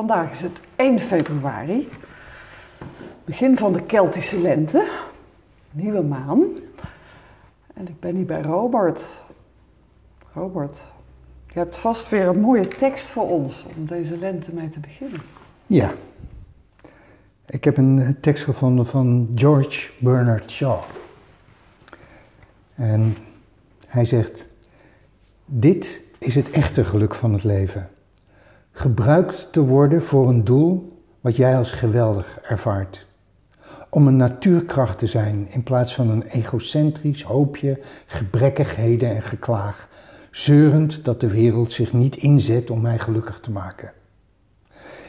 Vandaag is het 1 februari, begin van de Keltische lente, nieuwe maan. En ik ben hier bij Robert. Robert, je hebt vast weer een mooie tekst voor ons om deze lente mee te beginnen. Ja. Ik heb een tekst gevonden van George Bernard Shaw. En hij zegt: Dit is het echte geluk van het leven. Gebruikt te worden voor een doel wat jij als geweldig ervaart. Om een natuurkracht te zijn in plaats van een egocentrisch hoopje gebrekkigheden en geklaag, zeurend dat de wereld zich niet inzet om mij gelukkig te maken.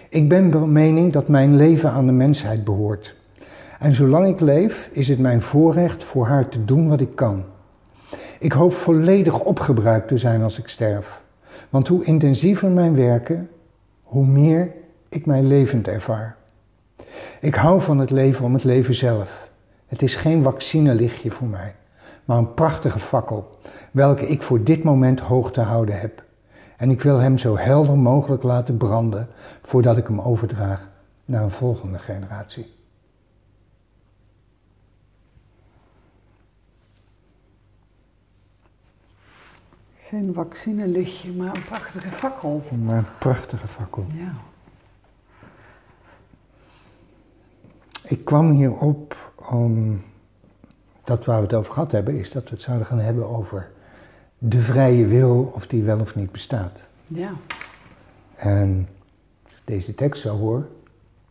Ik ben van mening dat mijn leven aan de mensheid behoort. En zolang ik leef, is het mijn voorrecht voor haar te doen wat ik kan. Ik hoop volledig opgebruikt te zijn als ik sterf. Want hoe intensiever mijn werken, hoe meer ik mij levend ervaar. Ik hou van het leven om het leven zelf. Het is geen vaccinelichtje voor mij, maar een prachtige fakkel, welke ik voor dit moment hoog te houden heb. En ik wil hem zo helder mogelijk laten branden voordat ik hem overdraag naar een volgende generatie. Geen vaccinelichtje, maar een prachtige fakkel. Maar een prachtige fakkel. Ja. Ik kwam hierop om dat waar we het over gehad hebben, is dat we het zouden gaan hebben over de vrije wil, of die wel of niet bestaat. Ja. En als ik deze tekst zo hoor,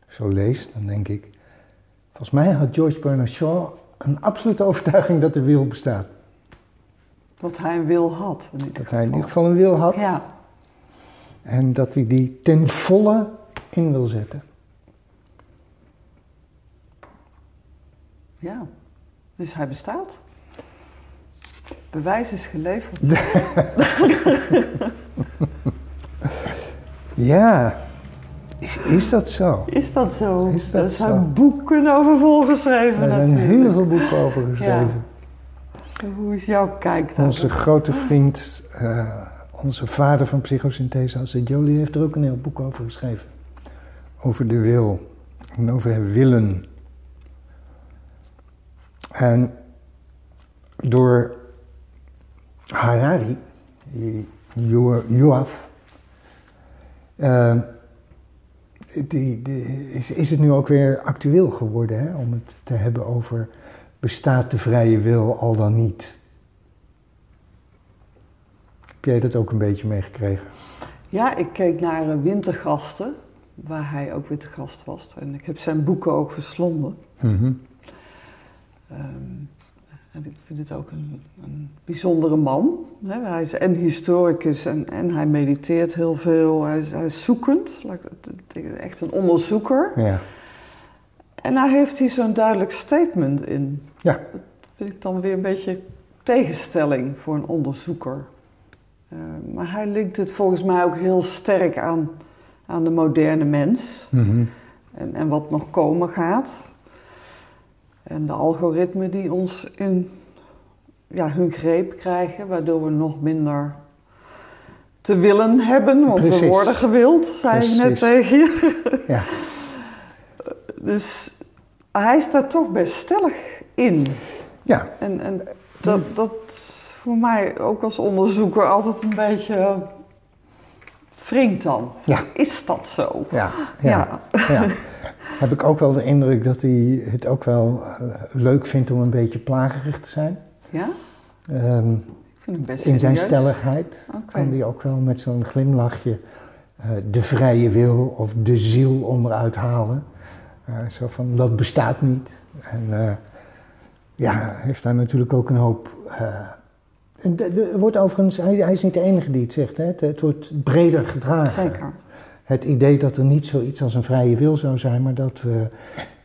zo lees, dan denk ik, volgens mij had George Bernard Shaw een absolute overtuiging dat de wil bestaat. Dat hij een wil had. In Dat hij in ieder geval een wil had Ja. en dat hij die ten volle in wil zetten. ja. Dus hij bestaat. Bewijs is geleverd. Ja, is, is dat zo? Is dat zo? Is dat er zijn zo? boeken over volgeschreven Er zijn natuurlijk. heel veel boeken over geschreven. Hoe is jouw kijk daarop? Onze grote vriend, eh, onze vader van psychosynthese, Alcide Jolie, heeft er ook een heel boek over geschreven. Over de wil en over het willen. En door Harari, Jo- Joaf, eh, die, is, is het nu ook weer actueel geworden hè, om het te hebben over bestaat de vrije wil al dan niet? Heb jij dat ook een beetje meegekregen? Ja, ik keek naar eh, Wintergasten, waar hij ook weer te gast was. En ik heb zijn boeken ook verslonden. Mhm. Ehm, en ik vind het ook een, een bijzondere man. Hè. Hij is en historicus en, en hij mediteert heel veel. Hij is, hij is zoekend, echt een onderzoeker. Ja. En daar heeft hij zo'n duidelijk statement in. Ja. Dat vind ik dan weer een beetje tegenstelling voor een onderzoeker. Eh, maar hij linkt het volgens mij ook heel sterk aan, aan de moderne mens Mhm. en, en wat nog komen gaat. En de algoritmen die ons in ja, hun greep krijgen, waardoor we nog minder te willen hebben, want we Precies. worden gewild, zei ik net Precies. tegen je. Ja. Dus hij staat toch best stellig in. ja, En, en dat, dat voor mij ook als onderzoeker altijd een beetje wringt dan. Ja. Is dat zo? ja, ja. Ja. ja. Heb ik ook wel de indruk dat hij het ook wel eh, leuk vindt om een beetje plagerig te zijn. Ja? Ehm, Ik vind hem best in zijn stelligheid Oké. kan hij ook wel met zo'n glimlachje eh, de vrije wil of de ziel onderuit halen. Eh, zo van, dat bestaat niet. En eh, ja, heeft daar natuurlijk ook een hoop... eh, er wordt overigens, hij, hij is niet de enige die het zegt, hè? Het, het wordt breder gedragen. Zeker. Het idee dat er niet zoiets als een vrije wil zou zijn, maar dat we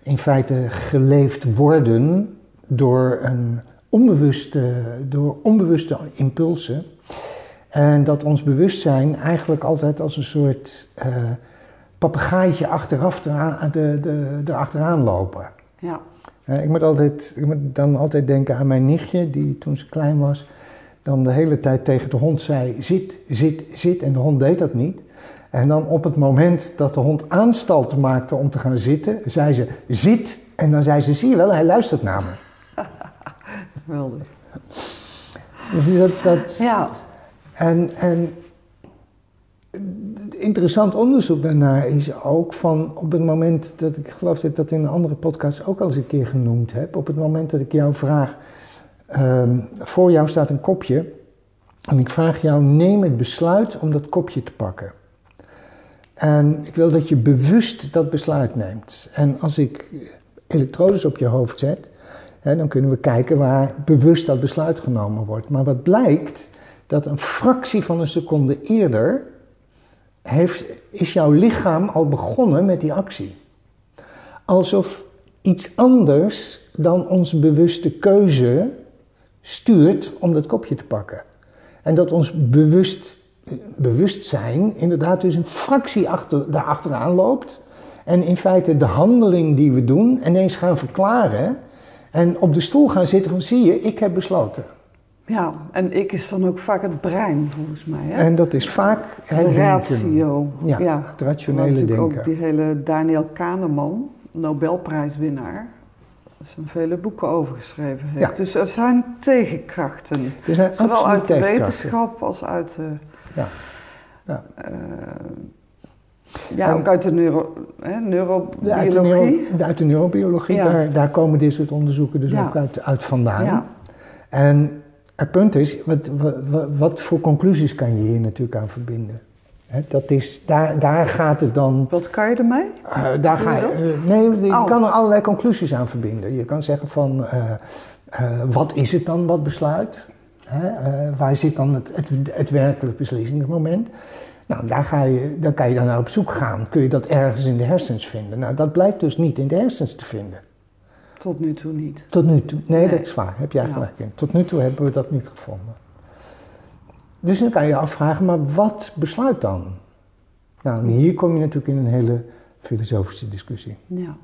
in feite geleefd worden door, een onbewuste, door onbewuste impulsen. En dat ons bewustzijn eigenlijk altijd als een soort papegaaitje achteraf eraan, de, de, erachteraan lopen. Ja. Eh, ik, moet altijd, ik moet dan altijd denken aan mijn nichtje, die toen ze klein was, dan de hele tijd tegen de hond zei: zit, zit, zit. En de hond deed dat niet. En dan op het moment dat de hond aanstalten maakte om te gaan zitten, zei ze: Zit. En dan zei ze: Zie je wel, hij luistert naar me. Geweldig. Dus dat, dat, Ja, En, en interessant onderzoek daarnaar is ook van op het moment dat ik geloof dat ik dat in een andere podcast ook al eens een keer genoemd heb. Op het moment dat ik jou vraag, ehm, voor jou staat een kopje en ik vraag jou neem het besluit om dat kopje te pakken. En ik wil dat je bewust dat besluit neemt. En als ik elektrodes op je hoofd zet, hè, dan kunnen we kijken waar bewust dat besluit genomen wordt. Maar wat blijkt, dat een fractie van een seconde eerder heeft, is jouw lichaam al begonnen met die actie. Alsof iets anders dan onze bewuste keuze stuurt om dat kopje te pakken. En dat ons bewust, bewustzijn inderdaad dus een fractie achter, daarachteraan loopt. En in feite de handeling die we doen ineens gaan verklaren. En op de stoel gaan zitten van zie je, ik heb besloten. Ja, en ik is dan ook vaak het brein, volgens mij. Hè? En dat is vaak de het denken. ratio. Ja, het rationele denken. ook die hele Daniel Kahneman, Nobelprijswinnaar, daar zijn vele boeken over geschreven heeft. Ja. Dus er zijn tegenkrachten. Er zijn Zowel uit de wetenschap als uit de... Ja. Ja. eh, ja, En- ook uit de neuro, hè, Ja, uit, de neurobiologie. neuro, uit de neurobiologie, Ja. daar, daar komen dit soort onderzoeken dus Ja. ook uit, uit vandaan. Ja. En het punt is, wat, wat, wat voor conclusies kan je hier natuurlijk aan verbinden? Dat is, daar, daar gaat het dan. Wat kan je ermee? eh, daar ga je, eh, nee, je Oh. kan er allerlei conclusies aan verbinden. Je kan zeggen van, eh, wat is het dan wat besluit? Waar zit dan het, het, het werkelijk beslissingsmoment? Nou, daar ga je, dan kan je dan naar op zoek gaan. Kun je dat ergens in de hersens vinden? Nou, dat blijkt dus niet in de hersens te vinden. Tot nu toe niet. Tot nu toe. Nee, Nee. dat is waar. Heb jij Ja. gelijk in. Tot nu toe hebben we dat niet gevonden. Dus dan kan je afvragen, maar wat besluit dan? Nou, en hier kom je natuurlijk in een hele filosofische discussie. Ja.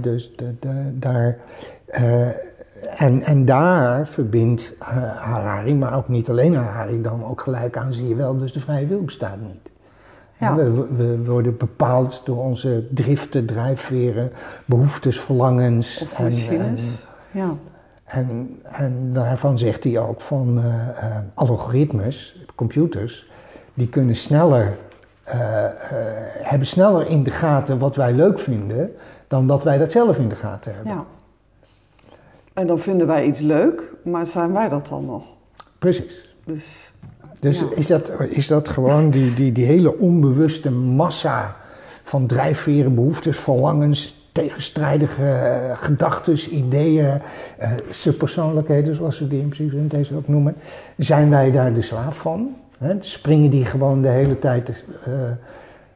Dus de, de- daar, eh, en, en daar verbindt eh, Harari, maar ook niet alleen Harari, dan ook gelijk aan, zie je wel, dus de vrije wil bestaat niet. Ja. We, we- worden bepaald door onze driften, drijfveren, behoeftes, verlangens. Of en- Ja. en, en daarvan zegt hij ook van eh, eh, algoritmes, computers, die kunnen sneller, eh, hebben sneller in de gaten wat wij leuk vinden, dan dat wij dat zelf in de gaten hebben. ja. En dan vinden wij iets leuk, maar zijn wij dat dan nog? Precies. Dus Dus Ja. is, dat, is dat gewoon die, die, die hele onbewuste massa van drijfveren, behoeftes, verlangens, tegenstrijdige eh, gedachten, ideeën, eh, subpersoonlijkheden, zoals we die in psychosynthese ook noemen, zijn wij daar de slaaf van? Hè? Springen die gewoon de hele tijd,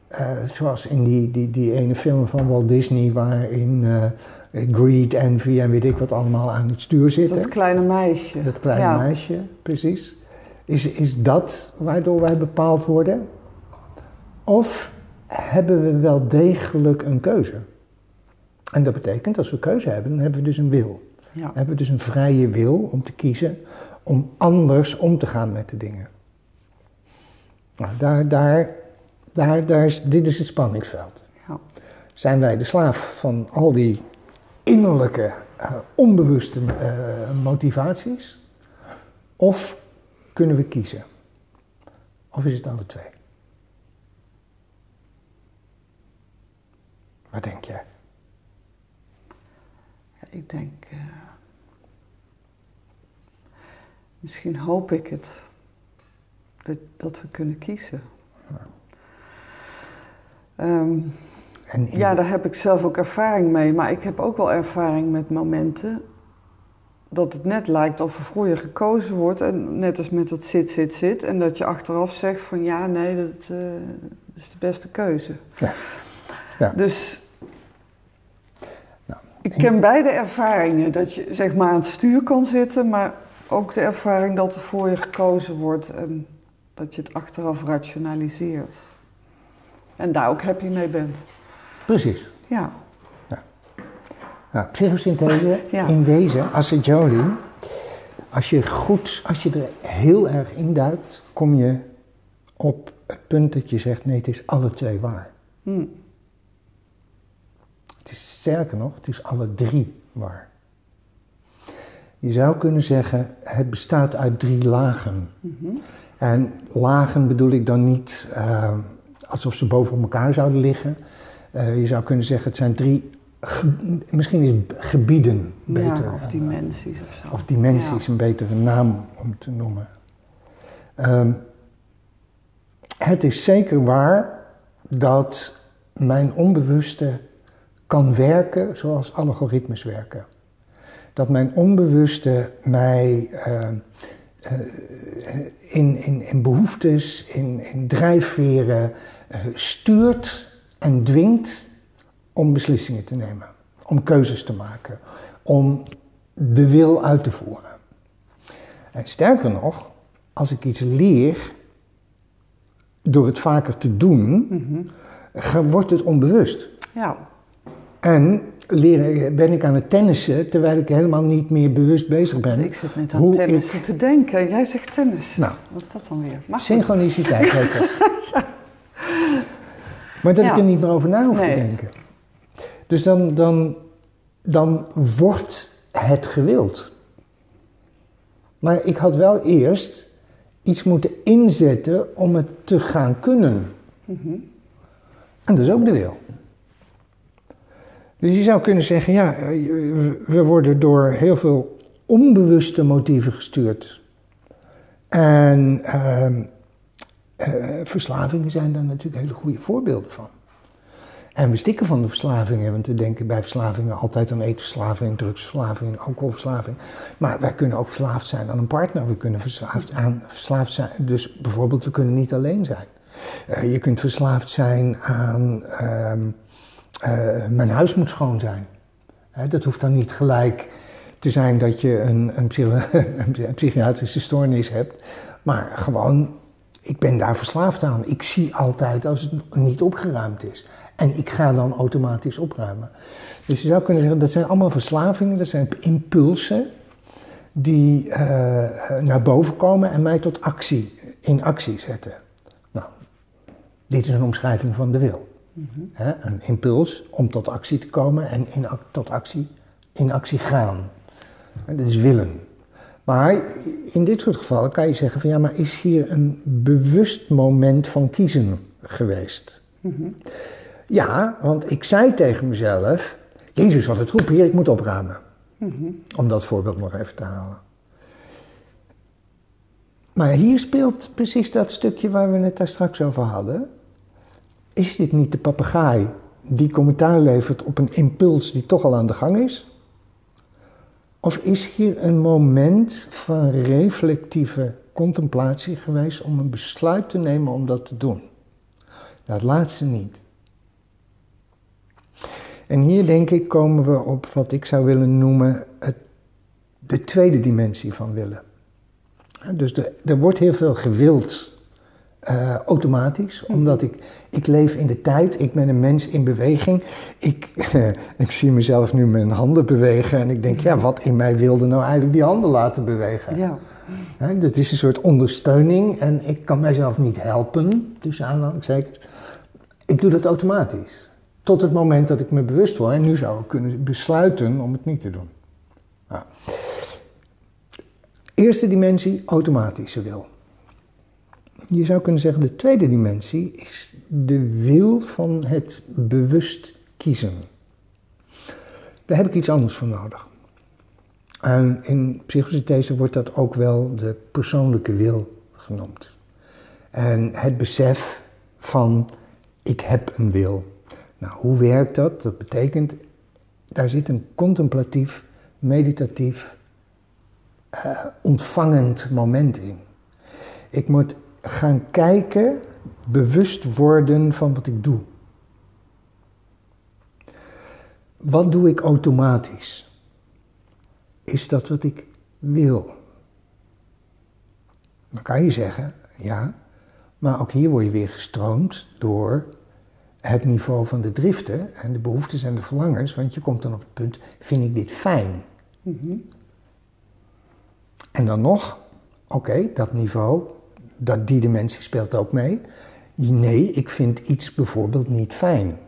eh, zoals in die, die, die ene film van Walt Disney, waarin greed, envy en weet ik wat allemaal aan het stuur zitten. dat kleine meisje. Dat kleine Ja. meisje, precies. Is, is dat waardoor wij bepaald worden? Of hebben we wel degelijk een keuze? En dat betekent, als we keuze hebben, dan hebben we dus een wil. Ja. Dan hebben we dus een vrije wil om te kiezen om anders om te gaan met de dingen. Nou, daar, daar, daar, daar is, dit is het spanningsveld. Ja. Zijn wij de slaaf van al die innerlijke, eh, onbewuste eh, motivaties? Of kunnen we kiezen? Of is het alle twee? Wat denk jij? Ja, Ik denk, eh, misschien hoop ik het, dat, dat we kunnen kiezen. Ehm, En ja, daar heb ik zelf ook ervaring mee, maar ik heb ook wel ervaring met momenten dat het net lijkt of er voor je gekozen wordt, en net als met dat zit, zit, zit, en dat je achteraf zegt van ja, nee, dat, eh, is de beste keuze. Ja. Ja. Dus Nou, ik ken beide ervaringen, dat je zeg maar aan het stuur kan zitten, maar ook de ervaring dat er voor je gekozen wordt en dat je het achteraf rationaliseert. En daar ook happy mee bent. Precies. Ja, Nou, psychosynthese, Ja. in wezen, Assagioli, als je goed, als je er heel erg induikt, kom je op het punt dat je zegt, nee, het is alle twee waar. Hm. Het is sterker nog, het is alle drie waar. Je zou kunnen zeggen, het bestaat uit drie lagen. Mhm. En lagen bedoel ik dan niet uh, alsof ze boven elkaar zouden liggen. Uh, je zou kunnen zeggen, het zijn drie, misschien is gebieden beter. Ja, of dimensies of zo. Of dimensies, ja. een betere naam om te noemen. Um, het is zeker waar dat mijn onbewuste kan werken zoals algoritmes werken. Dat mijn onbewuste mij uh, uh, in, in, in behoeftes, in, in drijfveren uh, stuurt en dwingt om beslissingen te nemen, om keuzes te maken, om de wil uit te voeren. En sterker nog, als ik iets leer door het vaker te doen, mm -hmm. wordt het onbewust. Ja. En leren, ben ik aan het tennissen terwijl ik helemaal niet meer bewust bezig ben. Ik zit net aan tennissen ik... te denken. Jij zegt tennis. Nou, Wat is dat dan weer? Mag synchroniciteit heet dat. Maar dat ja. ik er niet meer over na hoef nee. te denken. Dus dan, dan, dan wordt het gewild. Maar ik had wel eerst iets moeten inzetten om het te gaan kunnen. En dat is ook de wil. Dus je zou kunnen zeggen, ja, we worden door heel veel onbewuste motieven gestuurd. En uh, uh, verslavingen zijn daar natuurlijk hele goede voorbeelden van. En we stikken van de verslavingen, want we denken bij verslavingen altijd aan eetverslaving, drugsverslaving, alcoholverslaving. Maar wij kunnen ook verslaafd zijn aan een partner, we kunnen verslaafd, aan, zijn, dus bijvoorbeeld we kunnen niet alleen zijn. Uh, je kunt verslaafd zijn aan... Uh, mijn huis moet schoon zijn. He, dat hoeft dan niet gelijk te zijn dat je een, een, een, psychiatrische stoornis hebt. Maar gewoon, ik ben daar verslaafd aan. Ik zie altijd als het niet opgeruimd is. En ik ga dan automatisch opruimen. Dus je zou kunnen zeggen, dat zijn allemaal verslavingen, dat zijn impulsen die uh, naar boven komen en mij tot actie, in actie zetten. Nou, dit is een omschrijving van de wil. Mm -hmm. He, een impuls om tot actie te komen en in, tot actie, in actie gaan. He, dat is willen. Maar in dit soort gevallen kan je zeggen van ja, maar is hier een bewust moment van kiezen geweest? Mm -hmm. Ja, want ik zei tegen mezelf, Jezus wat het troep hier, ik moet opruimen. Mm -hmm. Om dat voorbeeld nog even te halen. Maar hier speelt precies dat stukje waar we het daar straks over hadden. Is dit niet de papegaai die commentaar levert op een impuls die toch al aan de gang is? Of is hier een moment van reflectieve contemplatie geweest om een besluit te nemen om dat te doen? Het laatste niet. En hier denk ik komen we op wat ik zou willen noemen het, de tweede dimensie van willen. Dus de, er wordt heel veel gewild uh, automatisch, omdat ik, ik leef in de tijd, ik ben een mens in beweging. Ik, uh, ik zie mezelf nu mijn handen bewegen en ik denk, ja, wat in mij wilde nou eigenlijk die handen laten bewegen? Ja. Ja, dat is een soort ondersteuning en ik kan mijzelf niet helpen, tussen aanhalingstekens. Ik doe dat automatisch. Tot het moment dat ik me bewust word en nu zou ik kunnen besluiten om het niet te doen. Nou. Eerste dimensie, automatische wil. Je zou kunnen zeggen, de tweede dimensie is de wil van het bewust kiezen. Daar heb ik iets anders voor nodig. En in psychosynthese wordt dat ook wel de persoonlijke wil genoemd. En het besef van ik heb een wil. Nou, hoe werkt dat? Dat betekent, daar zit een contemplatief, meditatief, uh, ontvangend moment in. Ik moet gaan kijken, bewust worden van wat ik doe. Wat doe ik automatisch? Is dat wat ik wil? Dan kan je zeggen, ja, maar ook hier word je weer gestroomd door het niveau van de driften en de behoeftes en de verlangens, want je komt dan op het punt, vind ik dit fijn? Mm -hmm. En dan nog, oké, okay, dat niveau, dat die dimensie speelt ook mee. Nee, ik vind iets bijvoorbeeld niet fijn.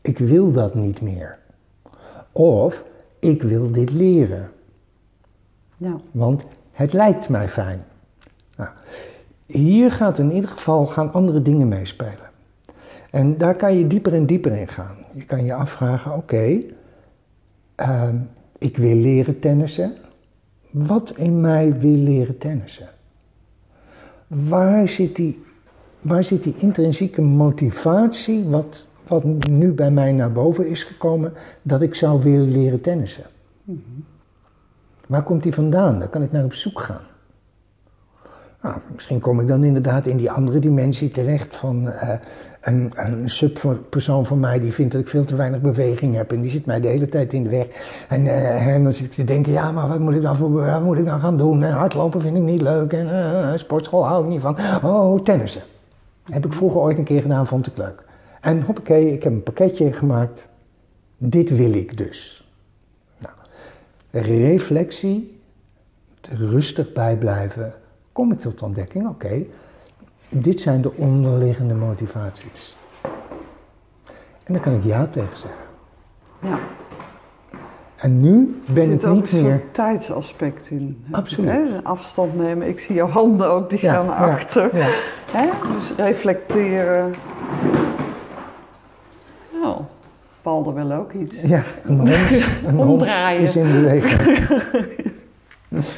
Ik wil dat niet meer. Of ik wil dit leren, Ja. want het lijkt mij fijn. Nou, hier gaat in ieder geval gaan andere dingen meespelen. En daar kan je dieper en dieper in gaan. Je kan je afvragen, oké, ehm, ik wil leren tennissen. Wat in mij wil leren tennissen? Waar zit die, waar zit die intrinsieke motivatie, wat, wat nu bij mij naar boven is gekomen, dat ik zou willen leren tennissen? Waar komt die vandaan? Daar kan ik naar op zoek gaan. Nou, misschien kom ik dan inderdaad in die andere dimensie terecht van eh, een, een subpersoon van mij die vindt dat ik veel te weinig beweging heb en die zit mij de hele tijd in de weg. En, eh, en dan zit ik te denken, ja, maar wat moet ik dan, voor, moet ik dan gaan doen? En hardlopen vind ik niet leuk en eh, sportschool hou ik niet van. Oh, tennissen. Heb ik vroeger ooit een keer gedaan, vond ik leuk. En hoppakee, ik heb een pakketje gemaakt. Dit wil ik dus. Nou, reflectie, rustig bij blijven, kom ik tot de ontdekking, oké, dit zijn de onderliggende motivaties. En daar kan ik ja tegen zeggen. ja. En nu ben er ik zit ook niet een meer. soort tijdsaspect in. Absoluut. Hè? Afstand nemen. Ik zie jouw handen ook, die gaan naar achter. Ja, Hè? Dus reflecteren. Nou, Paul wil ook iets. ja, een hond, een hond is in beweging.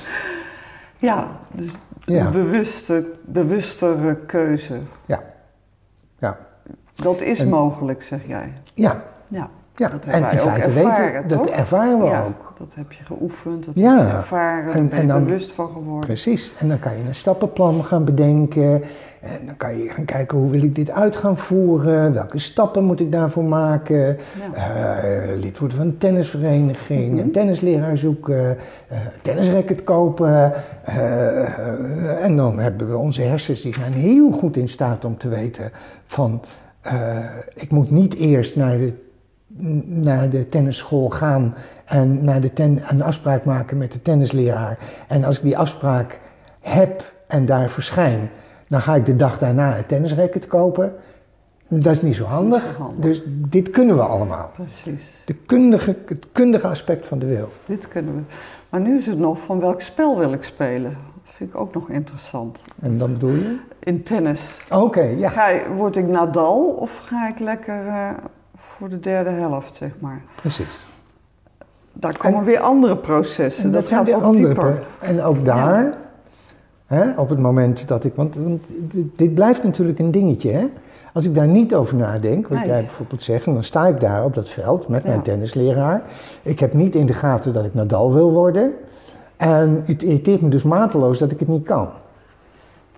Ja, dus Ja. een bewuste, bewustere keuze. Ja, ja, Dat is En- mogelijk, zeg jij. ja. Ja, ja. Dat En in feite ervaren, weten, dat ervaren we ja ook. dat heb je geoefend, dat Ja. heb je ervaren, En- daar ben en je bewust van geworden. Precies. En dan kan je een stappenplan gaan bedenken. En dan kan je gaan kijken hoe wil ik dit uit gaan voeren. Welke stappen moet ik daarvoor maken. Ja. Eh, lid worden van een tennisvereniging. Mhm. Een tennisleraar zoeken. eh tennisracket kopen. eh, en dan hebben we onze hersens. Die zijn heel goed in staat om te weten van... ik moet niet eerst naar de naar de tennisschool gaan en naar de ten, een afspraak maken met de tennisleraar. En als ik die afspraak heb en daar verschijn, dan ga ik de dag daarna een tennisracket kopen. Dat is niet zo handig. Niet zo handig. Dus dit kunnen we allemaal. Precies, De kundige, het kundige aspect van de wil. dit kunnen we. Maar nu is het nog van welk spel wil ik spelen? Dat vind ik ook nog interessant. En dan bedoel je? In tennis. Oké, ja. Ga, ik- word ik Nadal of ga ik lekker eh, voor de derde helft, zeg maar? Precies. Daar komen weer andere processen. En dat, dat zijn gaat weer andere. En ook daar, hè, op het moment dat ik. Want, want dit, blijft natuurlijk een dingetje. Hè? Als ik daar niet over nadenk, wat Nee. jij bijvoorbeeld zegt, dan sta ik daar op dat veld met mijn Ja. tennisleraar. Ik heb niet in de gaten dat ik Nadal wil worden. En het irriteert me dus mateloos dat ik het niet kan.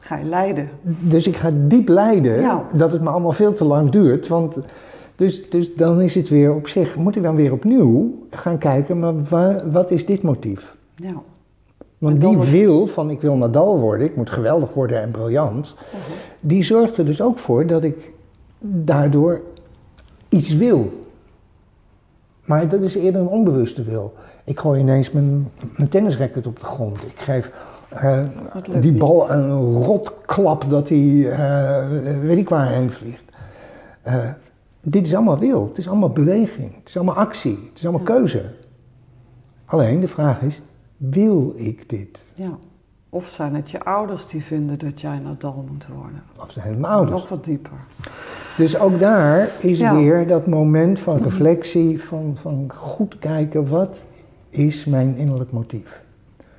Ga je leiden. Dus ik ga diep lijden Ja. dat het me allemaal veel te lang duurt. Want dus, dus dan is het weer op zich, moet ik dan weer opnieuw gaan kijken, maar wa- wat is dit motief? Ja. Want die wil van ik wil Nadal worden, ik moet geweldig worden en briljant, die zorgt er dus ook voor dat ik daardoor iets wil. Maar dat is eerder een onbewuste wil. Ik gooi ineens mijn, mijn tennisracket op de grond. Ik geef eh, die niet. bal een rotklap dat hij eh, weet ik waarheen vliegt. Eh, dit is allemaal wil, het is allemaal beweging, het is allemaal actie, het is allemaal keuze. Alleen de vraag is, wil ik dit? ja. Of zijn het je ouders die vinden dat jij Nadal moet worden? Of zijn het mijn ouders? Nog wat dieper. Dus ook daar is Ja. weer dat moment van reflectie, van, van goed kijken, wat is mijn innerlijk motief?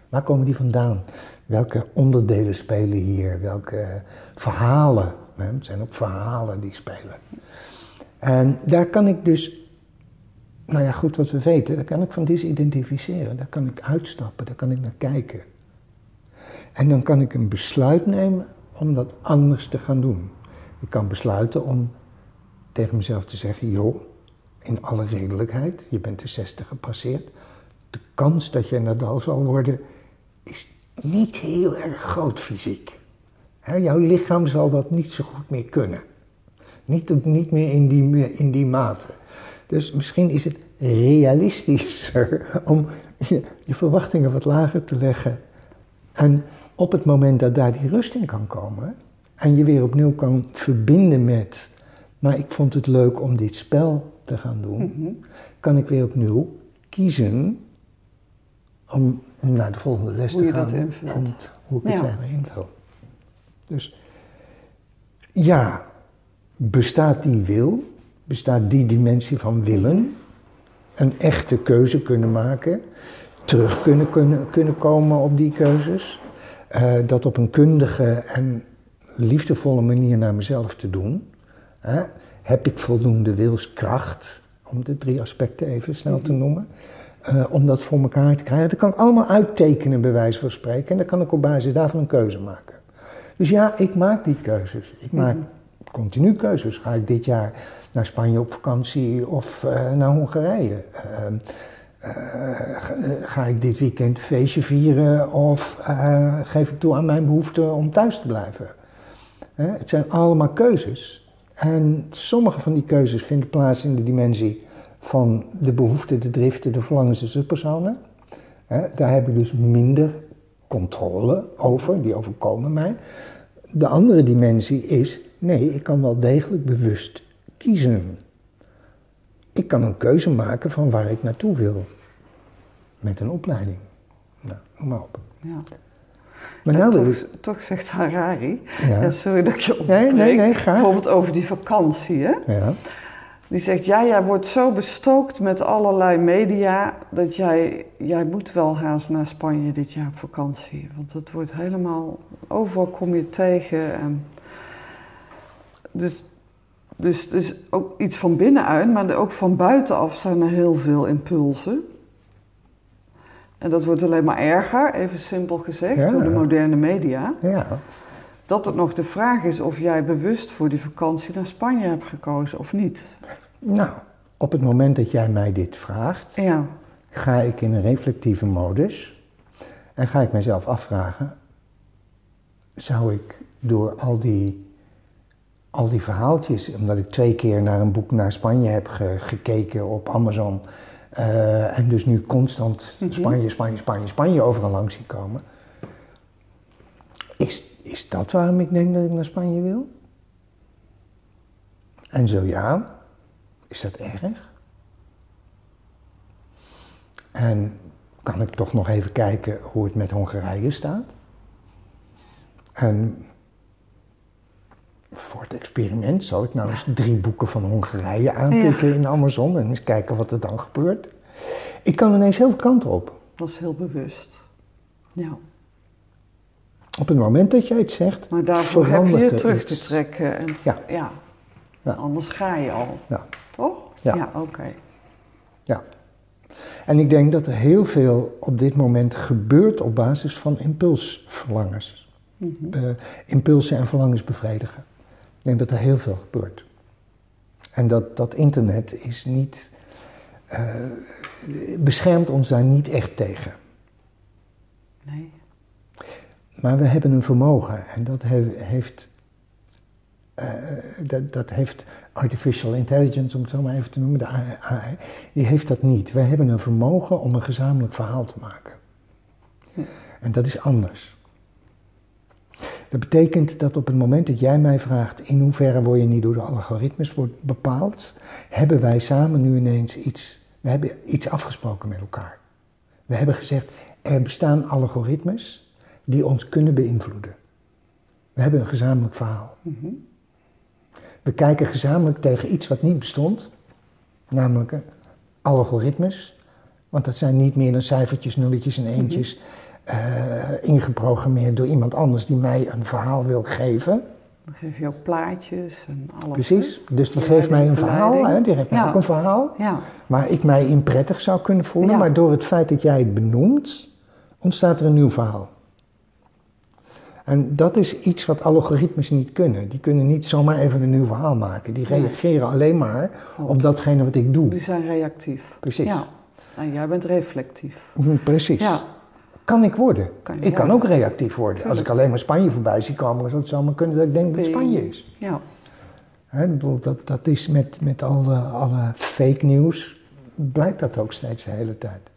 Waar komen die vandaan? Welke onderdelen spelen hier? Welke verhalen? hè? Het zijn ook verhalen die spelen. En daar kan ik dus, nou ja, goed wat we weten, daar kan ik van disidentificeren. Daar kan ik uitstappen, daar kan ik naar kijken. En dan kan ik een besluit nemen om dat anders te gaan doen. Ik kan besluiten om tegen mezelf te zeggen: joh, in alle redelijkheid, je bent de 60 gepasseerd. De kans dat je Nadal zal worden is niet heel erg groot fysiek. Jouw lichaam zal dat niet zo goed meer kunnen. Niet, niet meer in die, in die mate. Dus misschien is het realistischer om je, je verwachtingen wat lager te leggen. En op het moment dat daar die rust in kan komen, en je weer opnieuw kan verbinden met, maar ik vond het leuk om dit spel te gaan doen, Mhm. kan ik weer opnieuw kiezen om, naar de volgende les Hoe te gaan. Om, hoe ik het Ja. verder invul. Dus ja, bestaat die wil, bestaat die dimensie van willen, een echte keuze kunnen maken, terug kunnen, kunnen, kunnen komen op die keuzes, eh, dat op een kundige en liefdevolle manier naar mezelf te doen. Heb ik voldoende wilskracht, om de drie aspecten even snel te noemen, eh, om dat voor elkaar te krijgen? Dat kan ik allemaal uittekenen, bij wijze van spreken, en dan kan ik op basis daarvan een keuze maken. Dus ja, ik maak die keuzes. Ik maak continu keuzes. Ga ik dit jaar naar Spanje op vakantie of eh, naar Hongarije? Ehm, eh, ga, ik dit weekend feestje vieren of eh, geef ik toe aan mijn behoefte om thuis te blijven? Het zijn allemaal keuzes. En sommige van die keuzes vinden plaats in de dimensie van de behoeften, de driften, de verlangens en subpersonen. Daar heb ik dus minder controle over, die overkomen mij. De andere dimensie is, nee, ik kan wel degelijk bewust kiezen. Ik kan een keuze maken van waar ik naartoe wil. Met een opleiding. Nou, noem maar op. Ja. Maar nou toch, ik... toch zegt Harari, Ja. ja, sorry dat ik je Nee, onderbreek, nee, nee, ga. bijvoorbeeld over die vakantie, hè? Ja, Die zegt, ja, jij wordt zo bestookt met allerlei media dat jij, jij moet wel haast naar Spanje dit jaar op vakantie. Want het wordt helemaal, overal kom je tegen. En dus, dus, dus ook iets van binnenuit, maar ook van buitenaf zijn er heel veel impulsen. En dat wordt alleen maar erger, even simpel gezegd, Ja. door de moderne media. ja. Dat het nog de vraag is of jij bewust voor die vakantie naar Spanje hebt gekozen of niet. Nou, op het moment dat jij mij dit vraagt, Ja, ga ik in een reflectieve modus en ga ik mezelf afvragen: zou ik door al die, al die verhaaltjes, omdat ik twee keer naar een boek naar Spanje heb ge- gekeken op Amazon eh, en dus nu constant Mhm. Spanje, Spanje, Spanje, Spanje overal langs zie komen, is, is dat waarom ik denk dat ik naar Spanje wil? En zo ja, is dat erg? En kan ik toch nog even kijken hoe het met Hongarije staat? En voor het experiment zal ik nou eens drie boeken van Hongarije aantikken in Amazon en eens kijken wat er dan gebeurt. Ik kan ineens heel veel kanten op. dat is heel bewust. Ja, Op het moment dat jij het zegt, maar daarvoor heb je er terug iets. te trekken. En Ja. ja. Ja. Anders ga je al, Ja. toch? Ja. oké. Ja. En ik denk dat er heel veel op dit moment gebeurt op basis van impulsverlangens. Mhm. Impulsen en verlangens bevredigen. Ik denk dat er heel veel gebeurt. En dat, dat internet is niet, eh, beschermt ons daar niet echt tegen. Nee. Maar we hebben een vermogen en dat he- heeft, eh, dat, dat heeft artificial intelligence, om het zo maar even te noemen, de AI, die heeft dat niet. Wij hebben een vermogen om een gezamenlijk verhaal te maken. En dat is anders. Dat betekent dat op het moment dat jij mij vraagt in hoeverre word je niet door de algoritmes wordt bepaald, hebben wij samen nu ineens iets, we hebben iets afgesproken met elkaar. We hebben gezegd, er bestaan algoritmes die ons kunnen beïnvloeden. We hebben een gezamenlijk verhaal. Mhm. We kijken gezamenlijk tegen iets wat niet bestond, namelijk algoritmes. Want dat zijn niet meer dan cijfertjes, nulletjes en eentjes eh, ingeprogrammeerd door iemand anders die mij een verhaal wil geven. Dan geef je ook plaatjes en alles. Precies. Dus die geeft mij een verhaal, hè? die geeft mij Ja. ook een verhaal. Ja, Waar ik mij in prettig zou kunnen voelen. Ja. Maar door het feit dat jij het benoemt, ontstaat er een nieuw verhaal. En dat is iets wat algoritmes niet kunnen. Die kunnen niet zomaar even een nieuw verhaal maken. Die reageren alleen maar op datgene wat ik doe. die zijn reactief. Precies. Ja, en jij bent reflectief. Hm, Precies. Ja, Kan ik worden. Kan je, ik kan ja. ook reactief worden. Als ik alleen maar Spanje voorbij zie komen, zou het zomaar kunnen dat ik denk dat het Spanje is. ja. Hè, dat, dat is met, met alle, alle fake nieuws, blijkt dat ook steeds de hele tijd.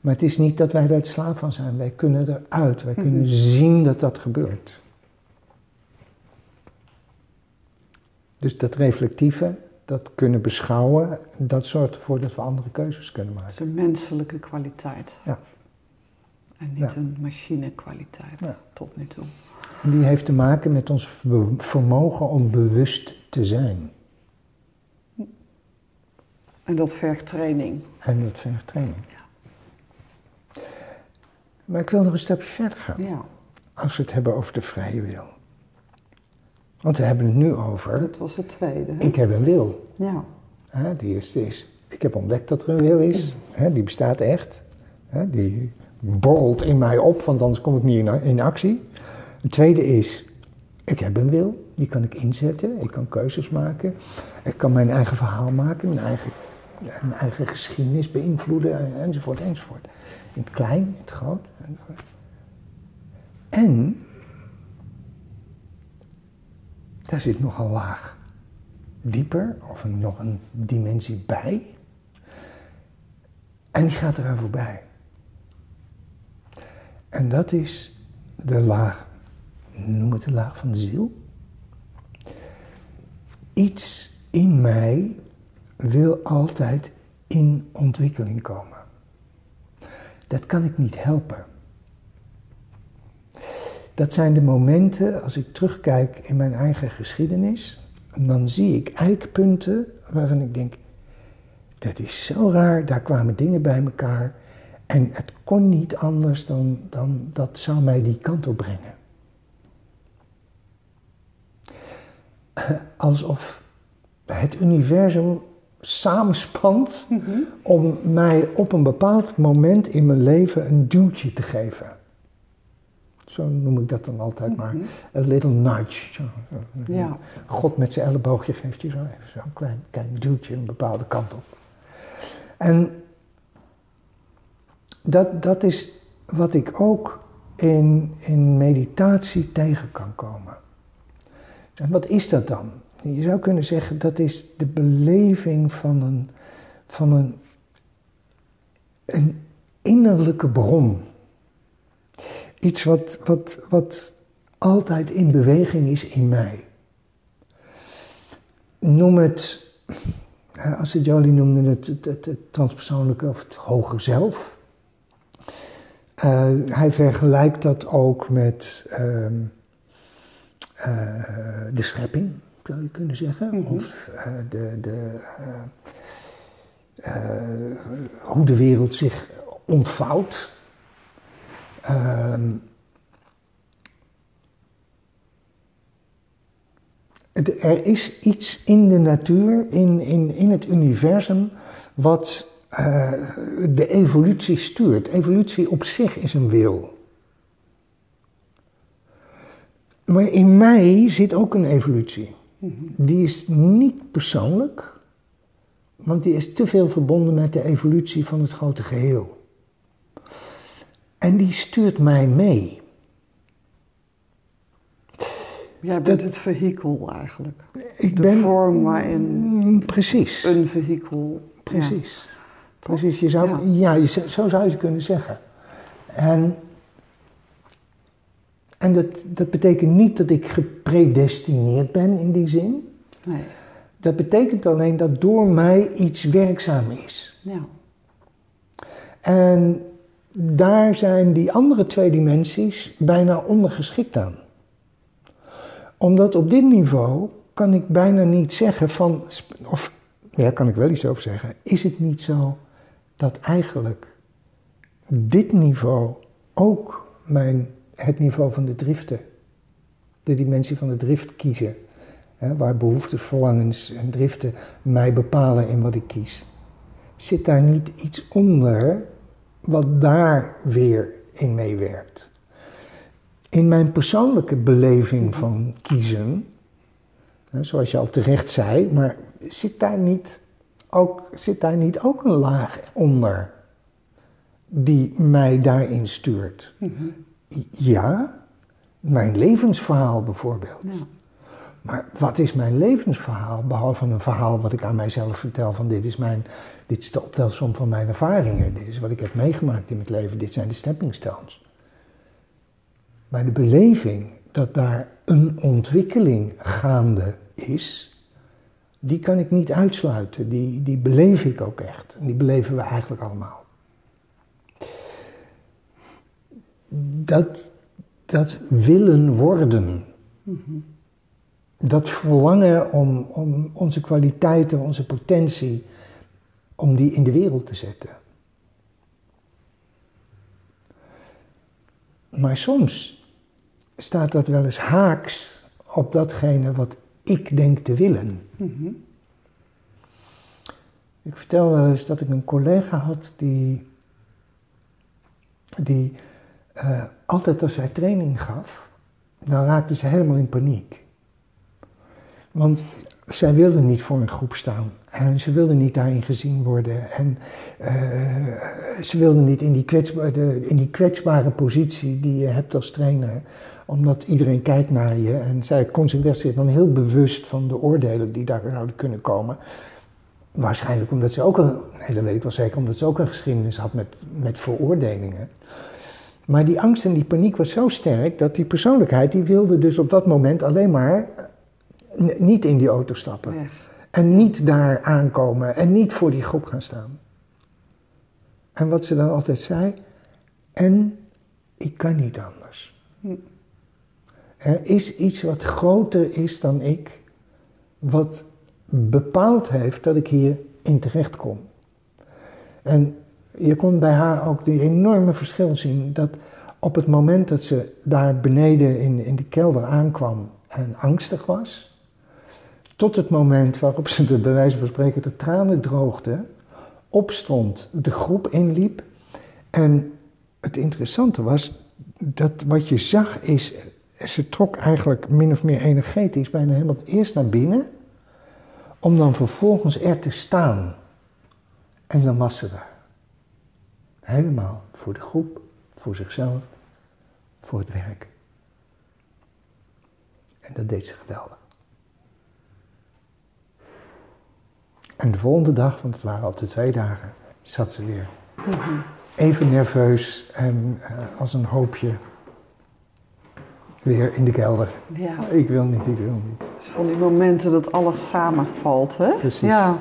Maar het is niet dat wij daar het slaaf van zijn. Wij kunnen eruit. Wij kunnen zien dat dat gebeurt. Dus dat reflectieve, dat kunnen beschouwen, dat zorgt ervoor dat we andere keuzes kunnen Het is maken. een menselijke kwaliteit. Ja. En niet Ja. een machinekwaliteit Ja. tot nu toe. En die heeft te maken met ons vermogen om bewust te zijn. En dat vergt training. En dat vergt training. Maar ik wil nog een stapje verder gaan. Ja, Als we het hebben over de vrije wil. Want we hebben het nu over, dat was de tweede. hè? ik heb een wil. Ja, Hè, de eerste is, ik heb ontdekt dat er een wil is. Hè, die bestaat echt. Hè, die borrelt in mij op, want anders kom ik niet in, actie. Het tweede is, ik heb een wil. Die kan ik inzetten. Ik kan keuzes maken. Ik kan mijn eigen verhaal maken. Mijn eigen, mijn eigen geschiedenis beïnvloeden. Enzovoort, enzovoort. In het klein, in het groot. En, daar zit nog een laag dieper of nog een dimensie bij. En die gaat eraan voorbij. En dat is de laag, noem het de laag van de ziel. Iets in mij wil altijd in ontwikkeling komen. Dat kan ik niet helpen. Dat zijn de momenten, als ik terugkijk in mijn eigen geschiedenis, dan zie ik eikpunten waarvan ik denk, dat is zo raar, daar kwamen dingen bij elkaar en het kon niet anders dan, dan dat zou mij die kant op brengen. Alsof het universum samenspant om mij op een bepaald moment in mijn leven een duwtje te geven. Zo noem ik dat dan altijd maar. A little nudge. Zo. ja. God met zijn elleboogje geeft je zo even zo'n klein, klein duwtje een bepaalde kant op. En dat, dat is wat ik ook in, in meditatie tegen kan komen. En wat is dat dan? Je zou kunnen zeggen dat is de beleving van een, van een, een innerlijke bron. Iets wat, wat, wat altijd in beweging is in mij. Noem het, als het Jolie noemde het, het, het, het transpersoonlijke of het hoger zelf. Uh, hij vergelijkt dat ook met uh, uh, de schepping, zou je kunnen zeggen. Mhm. Of uh, de, de, hoe de wereld zich ontvouwt. Ehm, er is iets in de natuur, in, in, in het universum, wat uh, de evolutie stuurt. Evolutie op zich is een wil. Maar in mij zit ook een evolutie. Die is niet persoonlijk, want die is te veel verbonden met de evolutie van het grote geheel. En die stuurt mij mee. Jij bent het vehikel eigenlijk. Ik de ben, vorm waarin Mm, Precies. een vehikel. Precies. Precies, je zou, Ja. ja. je zou- zo zou je het kunnen zeggen. En, en dat, dat betekent niet dat ik gepredestineerd ben in die zin. Nee. Dat betekent alleen dat door mij iets werkzaam is. Ja. En daar zijn die andere twee dimensies bijna ondergeschikt aan. Omdat op dit niveau kan ik bijna niet zeggen van, of ja, kan ik wel iets over zeggen, is het niet zo dat eigenlijk dit niveau ook mijn, het niveau van de driften, de dimensie van de drift kiezen, hè, waar behoeftes, verlangens en driften mij bepalen in wat ik kies. Zit daar niet iets onder wat daar weer in meewerkt? In mijn persoonlijke beleving van kiezen, hè, zoals je al terecht zei, maar zit daar niet ook, zit daar niet ook een laag onder die mij daarin stuurt? Mhm. Ja, mijn levensverhaal bijvoorbeeld. Ja. Maar wat is mijn levensverhaal, behalve een verhaal wat ik aan mijzelf vertel van dit is, mijn, dit is de optelsom van mijn ervaringen, dit is wat ik heb meegemaakt in mijn leven, dit zijn de stepping stones. Maar de beleving dat daar een ontwikkeling gaande is, die kan ik niet uitsluiten. Die, die beleef ik ook echt. En die beleven we eigenlijk allemaal. Dat, dat willen worden. Dat verlangen om, om onze kwaliteiten, onze potentie, om die in de wereld te zetten. Maar soms staat dat wel eens haaks op datgene wat ik denk te willen. Ik vertel wel eens dat ik een collega had die, die eh, altijd als zij training gaf, dan raakte ze helemaal in paniek. Want zij wilde niet voor een groep staan. En ze wilde niet daarin gezien worden. En uh, ze wilde niet in die, kwetsbare, in die kwetsbare positie die je hebt als trainer. Omdat iedereen kijkt naar je. En zij concentreert zich dan heel bewust van de oordelen die daar zouden kunnen komen. Waarschijnlijk omdat ze ook een, nee dat weet ik wel zeker, omdat ze ook een geschiedenis had met, met veroordelingen. Maar die angst en die paniek was zo sterk dat die persoonlijkheid, die wilde dus op dat moment alleen maar niet in die auto stappen. Ja. En niet daar aankomen en niet voor die groep gaan staan. En wat ze dan altijd zei, en ik kan niet anders. Hm. Er is iets wat groter is dan ik, wat bepaald heeft dat ik hier in terecht kom. En je kon bij haar ook die enorme verschil zien dat op het moment dat ze daar beneden in, in de kelder aankwam en angstig was, tot het moment waarop ze de, bij wijze van spreken de tranen droogde, opstond, de groep inliep. En het interessante was dat wat je zag is, ze trok eigenlijk min of meer energetisch bijna helemaal eerst naar binnen, om dan vervolgens er te staan. En dan was ze daar. Helemaal voor de groep, voor zichzelf, voor het werk. En dat deed ze geweldig. En de volgende dag, want het waren altijd twee dagen, zat ze weer. Even nerveus en uh, als een hoopje weer in de kelder. Ja. Ik wil niet, ik wil niet. Dus van die momenten dat alles samenvalt, hè? Precies. Ja.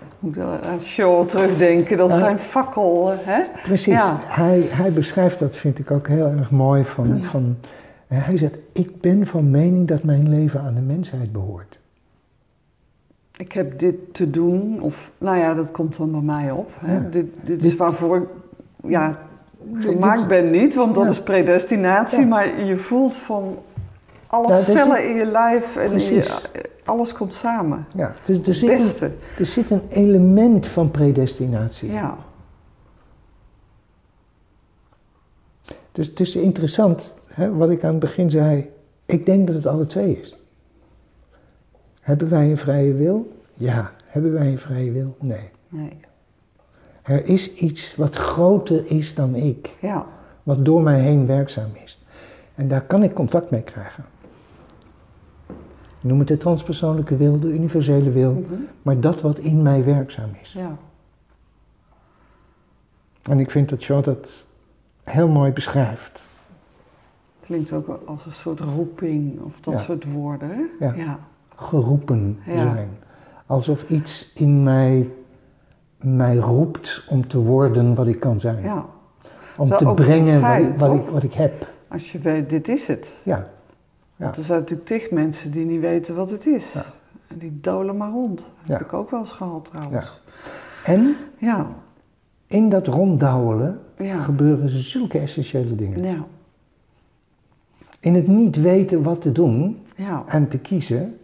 Ik moet aan show terugdenken, dat uh, zijn fakkel, hè? Precies. Ja. Hij, hij beschrijft dat, vind ik ook heel erg mooi, van, van... Hij zegt, ik ben van mening dat mijn leven aan de mensheid behoort ik heb dit te doen, of nou ja, dat komt dan bij mij op. Hè? Dit, dit, is waarvoor ik ja, gemaakt ben niet, want dat is predestinatie, maar je voelt van alle cellen in je lijf en je, alles komt samen. Ja, dus er, zit een, er zit een element van predestinatie. Ja. Dus het is interessant, hè, wat ik aan het begin zei. Ik denk dat het alle twee is. Hebben wij een vrije wil? Ja. Hebben wij een vrije wil? Nee. nee. Er is iets wat groter is dan ik. Ja. Wat door mij heen werkzaam is. En daar kan ik contact mee krijgen. Noem het de transpersoonlijke wil, de universele wil, mm -hmm. maar dat wat in mij werkzaam is. Ja. En ik vind dat Shaw dat heel mooi beschrijft. Klinkt ook als een soort roeping of dat Ja. soort woorden. hè? Ja. ja. Geroepen Ja. zijn. Alsof iets in mij mij roept om te worden wat ik kan zijn. ja. Om Wel te brengen wat, wat, ik, wat ik heb. Als je weet, dit is het. Ja. Er zijn natuurlijk tig mensen die niet weten wat het is. Ja. En die dolen maar rond. Dat heb ik ook wel eens gehad trouwens. En Ja. in dat ronddouwelen Ja. gebeuren zulke essentiële dingen. Ja. In het niet weten wat te doen en te kiezen,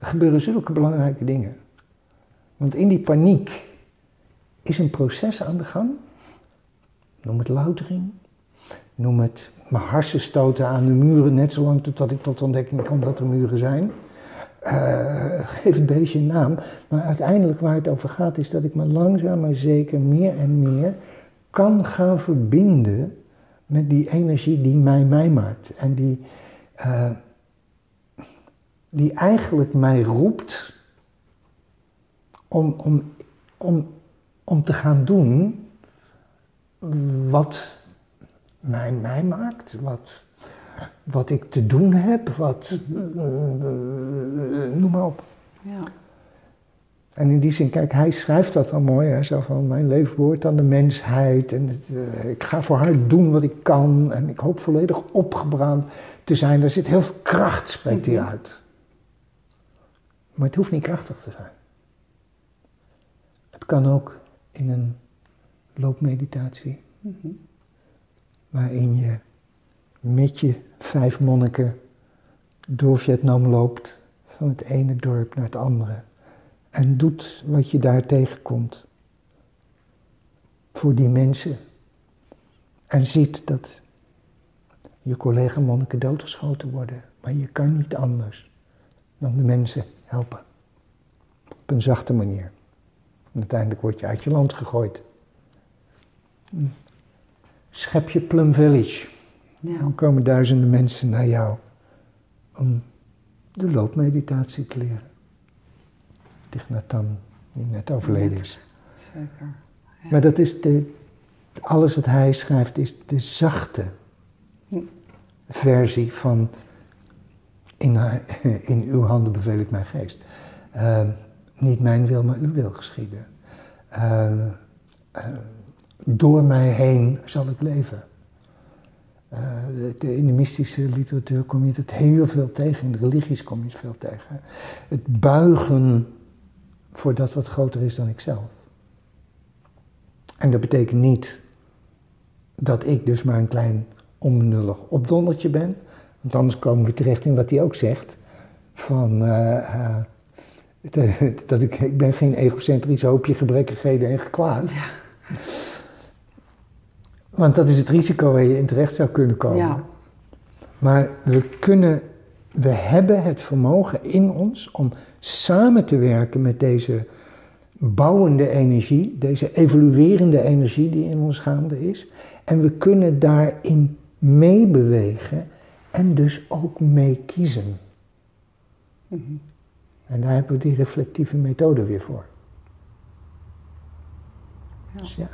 gebeuren zulke belangrijke dingen. Want in die paniek is een proces aan de gang. Noem het loutering. Noem het mijn harsen stoten aan de muren, net zolang totdat ik tot ontdekking kom dat er muren zijn. Eh, geef het beestje een naam. Maar uiteindelijk waar het over gaat is dat ik me langzaam maar zeker meer en meer kan gaan verbinden met die energie die mij mij maakt. En die, eh, die eigenlijk mij roept om, om, om, om te gaan doen wat mij mij maakt, wat, wat ik te doen heb, wat, eh, noem maar op. Ja. En in die zin, kijk, hij schrijft dat dan mooi. Hij zegt van, mijn leven behoort aan de mensheid. En het, eh, ik ga voor haar doen wat ik kan. En ik hoop volledig opgebrand te zijn. Er zit heel veel kracht, spreekt hij Mhm. uit. Maar het hoeft niet krachtig te zijn. Het kan ook in een loopmeditatie. Mhm. Waarin je met je vijf monniken door Vietnam loopt. Van het ene dorp naar het andere. En doet wat je daar tegenkomt. Voor die mensen. En ziet dat je collega-monniken doodgeschoten worden. Maar je kan niet anders dan de mensen helpen. Op een zachte manier. En uiteindelijk word je uit je land gegooid. Hm. Schep je Plum Village. Ja. Dan komen duizenden mensen naar jou om de loopmeditatie te leren. Hanh, die net overleden is. Zeker. Ja. Maar dat is de, alles wat hij schrijft is de zachte Hm. versie van in, haar- in uw handen beveel ik mijn geest. Ehm, niet mijn wil, maar uw wil geschieden. Ehm, ehm, door mij heen zal ik leven. Eh, in de mystische literatuur kom je het heel veel tegen, in de religies kom je het veel tegen. Het buigen voor dat wat groter is dan ikzelf. En dat betekent niet dat ik dus maar een klein onbenullig opdondertje ben. Want anders komen we terecht in wat hij ook zegt. Van, eh, eh, dat ik, ik ben geen egocentrisch hoopje gebrekkigheden en geklaagd. Ja. Want dat is het risico waar je in terecht zou kunnen komen. Ja. Maar we kunnen, we hebben het vermogen in ons om samen te werken met deze bouwende energie, deze evoluerende energie die in ons gaande is. En we kunnen daarin meebewegen en dus ook mee kiezen. Mhm. En daar hebben we die reflectieve methode weer voor. Ja. Dus ja,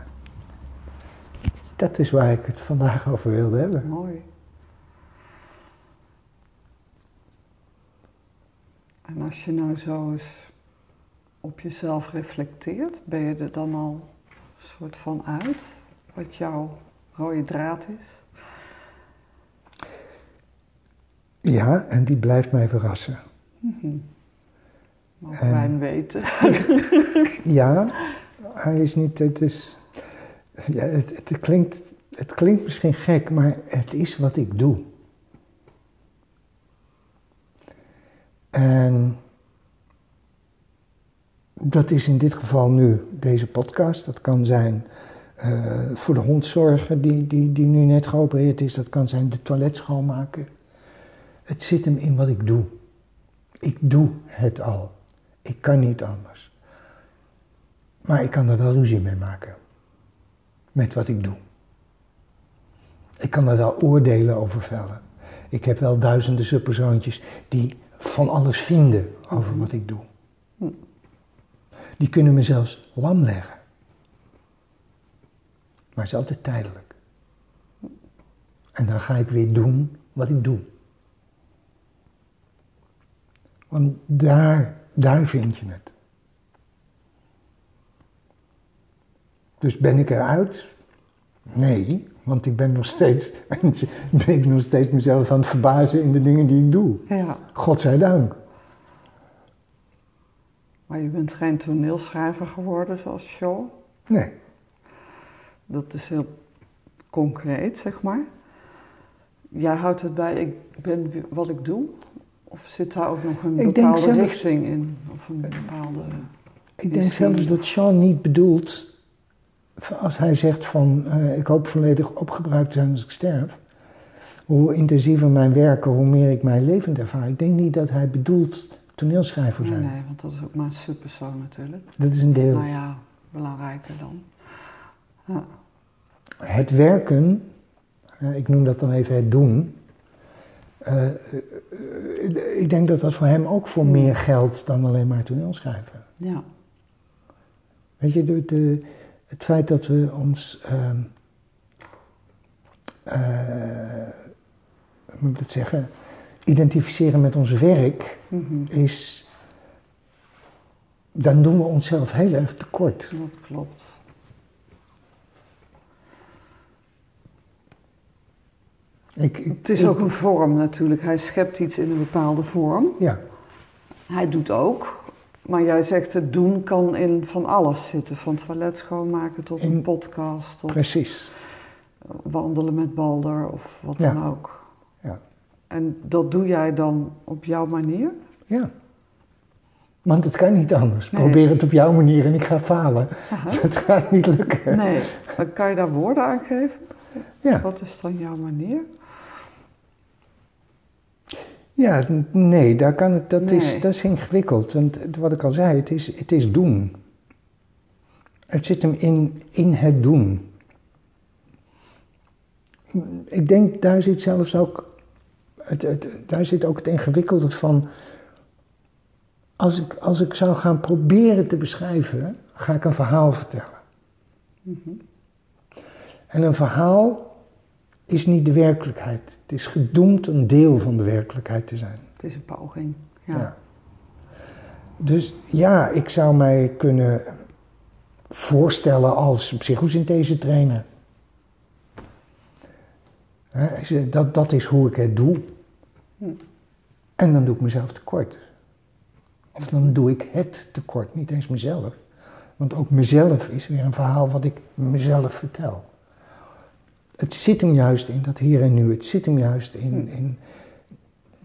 dat is waar ik het vandaag over wilde hebben. Mooi. En als je nou zo eens op jezelf reflecteert, ben je er dan al een soort van uit wat jouw rode draad is? Ja, en die blijft mij verrassen. Mhm. Mogen En- wij hem weten? Ja, hij is niet, het is, ja, het, het, klinkt, het klinkt misschien gek, maar het is wat ik doe. En dat is in dit geval nu deze podcast. Dat kan zijn eh, voor de hond zorgen die, die, die nu net geopereerd is. Dat kan zijn de toilet schoonmaken. Het zit hem in wat ik doe. Ik doe het al. Ik kan niet anders. Maar ik kan er wel ruzie mee maken. Met wat ik doe. Ik kan er wel oordelen over vellen. Ik heb wel duizenden subpersoontjes die van alles vinden over wat ik doe. Die kunnen me zelfs lam leggen. Maar het is altijd tijdelijk. En dan ga ik weer doen wat ik doe. Want daar, daar vind je het. Dus ben ik eruit? Nee, want ik ben nog steeds, ben ik nog steeds mezelf aan het verbazen in de dingen die ik doe. Ja, Godzijdank. maar je bent geen toneelschrijver geworden zoals Shaw. Nee, Dat is heel concreet, zeg maar. Jij houdt het bij, ik ben wat ik doe? Of zit daar ook nog een bepaalde zelfs- richting in? Of een bepaalde... ik denk zelfs dat Sean niet bedoelt, als hij zegt van eh, ik hoop volledig opgebruikt te zijn als ik sterf. Hoe intensiever mijn werken, hoe meer ik mijn levend ervaar. Ik denk niet dat hij bedoelt toneelschrijver Nee, zijn. nee, want dat is ook maar een subpersoon natuurlijk. Dat is een deel. Nou ja, belangrijker dan. Ja. Het werken, eh, ik noem dat dan even het doen. Eh, eh, eh, ik denk dat dat voor hem ook voor meer geldt dan alleen maar toneelschrijven. ja. Weet je, de, de- het feit dat we ons, ehm, eh, hoe moet ik dat zeggen, identificeren met ons werk, Mhm. is dan doen we onszelf heel erg tekort. Dat klopt. Ik, ik- Het is ik- ook een vorm natuurlijk. Hij schept iets in een bepaalde vorm. Ja, Hij doet ook. Maar jij zegt het doen kan in van alles zitten. Van toilet schoonmaken tot een podcast. Tot precies. wandelen met Balder of wat Ja. dan ook. Ja. En dat doe jij dan op jouw manier? Ja. Want het kan niet anders. Nee. Probeer het op jouw manier en ik ga falen. Aha. Dat gaat niet lukken. Nee. Dan kan je daar woorden aan geven? Ja. Wat is dan jouw manier? Ja, nee, daar kan het, dat, is, dat is ingewikkeld. Want wat ik al zei, het is, het is doen. Het zit hem in, in het doen. Ik denk, daar zit zelfs ook, het, het, daar zit ook het ingewikkelde van, als ik, als ik zou gaan proberen te beschrijven, ga ik een verhaal vertellen. En een verhaal is niet de werkelijkheid. Het is gedoemd een deel van de werkelijkheid te zijn. Het is een poging. Ja. Ja. Dus ja, ik zou mij kunnen voorstellen als psychosynthese trainer. Dat, dat is hoe ik het doe. Hm. En dan doe ik mezelf tekort. Of dan doe ik het tekort, niet eens mezelf. Want ook mezelf is weer een verhaal wat ik mezelf vertel. Het zit hem juist in dat hier en nu. Het zit hem juist in, Hm. in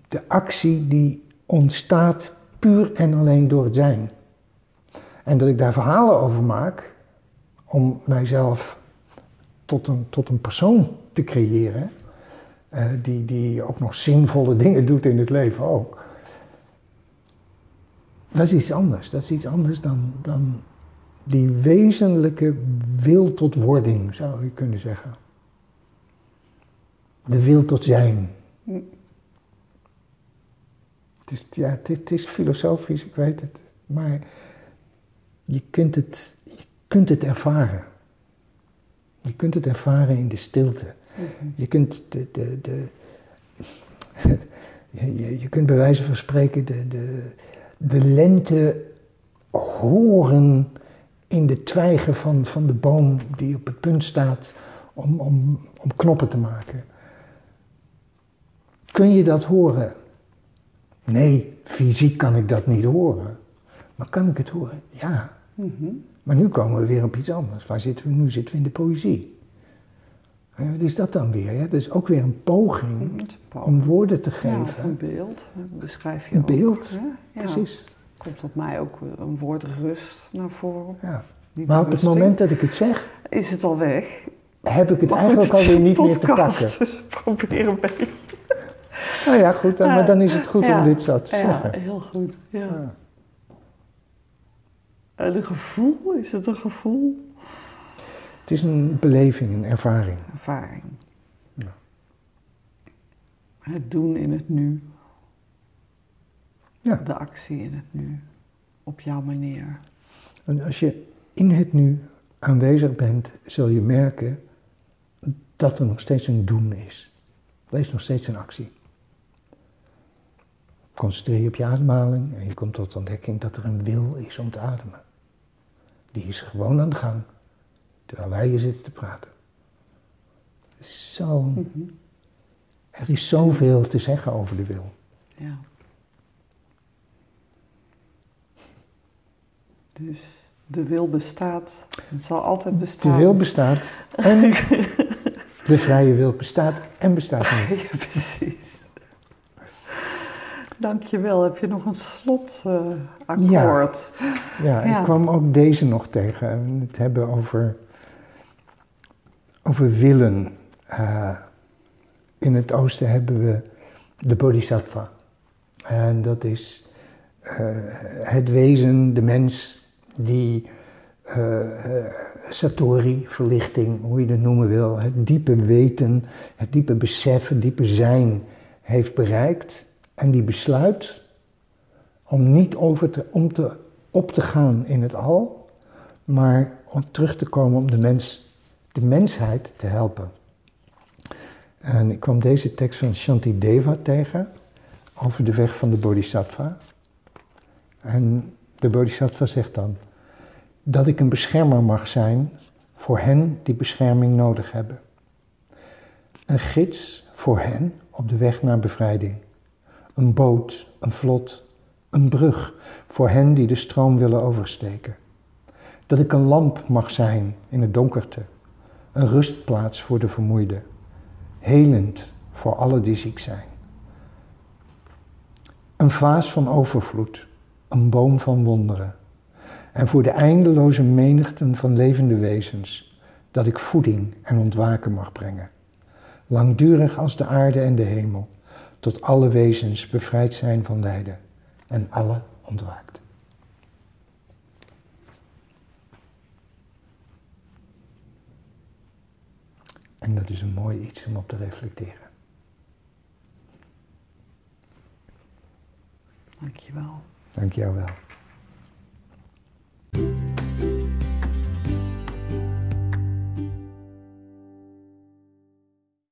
de actie die ontstaat puur en alleen door het zijn. En dat ik daar verhalen over maak om mijzelf tot een, tot een persoon te creëren, eh, die, die ook nog zinvolle dingen doet in het leven ook. Dat is iets anders. Dat is iets anders dan, dan die wezenlijke wil tot wording, zou je kunnen zeggen. De wil tot zijn. Het is, ja, het, is- het is filosofisch, ik weet het. Maar je kunt het, je kunt het ervaren. Je kunt het ervaren in de stilte. Mhm. Je kunt de, de, de, je, je, je kunt bij wijze van spreken de, de, de lente horen in de twijgen van, van de boom die op het punt staat om, om, om knoppen te maken. Kun je dat horen? Nee, fysiek kan ik dat niet horen. Maar kan ik het horen? Ja. Mhm. Maar nu komen we weer op iets anders. Waar zitten we? Nu zitten we in de poëzie. En wat is dat dan weer? Ja? Dat is ook weer een poging om woorden te Ja, geven. een beeld. hè, Beschrijf je Een ook, beeld, hè? Ja. Precies. Komt op mij ook een woord rust naar voren. Ja. Die Maar op het moment dat ik het zeg, Is het al weg? heb ik het Maar eigenlijk goed, alweer niet meer te pakken. Dus probeer een beetje. Nou ja, goed, dan, maar dan is het goed Ja. om dit zo te Ja, zeggen. heel goed. Ja. Ja. En een gevoel, is het een gevoel? Het is een beleving, een ervaring. Ervaring. Ja. Het doen in het nu. Ja. De actie in het nu. Op jouw manier. En als je in het nu aanwezig bent, zul je merken dat er nog steeds een doen is. Er is nog steeds een actie. Concentreer je op je ademhaling en je komt tot de ontdekking dat er een wil is om te ademen. Die is gewoon aan de gang, terwijl wij hier zitten te praten. Zo, Mhm. er is zoveel te zeggen over de wil. Ja. Dus de wil bestaat. Het zal altijd bestaan. De wil bestaat en de vrije wil bestaat en bestaat niet. Ja, precies. Dankjewel. Heb je nog een slotakkoord? Ja, Ja. ik kwam ook deze nog tegen. Het hebben over, over willen. Eh, in het oosten hebben we de bodhisattva. En dat is eh, het wezen, de mens, die eh, satori, verlichting, hoe je het noemen wil, het diepe weten, het diepe besef, het diepe zijn heeft bereikt. En die besluit om niet over te, om te, op te gaan in het al, maar om terug te komen om de, mens, de mensheid te helpen. En ik kwam deze tekst van Shantideva tegen over de weg van de Bodhisattva. En de Bodhisattva zegt dan, dat ik een beschermer mag zijn voor hen die bescherming nodig hebben. Een gids voor hen op de weg naar bevrijding. Een boot, een vlot, een brug voor hen die de stroom willen oversteken. Dat ik een lamp mag zijn in het donkerte. Een rustplaats voor de vermoeide. Helend voor alle die ziek zijn. Een vaas van overvloed. Een boom van wonderen. En voor de eindeloze menigten van levende wezens. Dat ik voeding en ontwaken mag brengen. Langdurig als de aarde en de hemel. Tot alle wezens bevrijd zijn van lijden. En alle ontwaakt. En dat is een mooi iets om op te reflecteren. Dankjewel. Dank jou wel.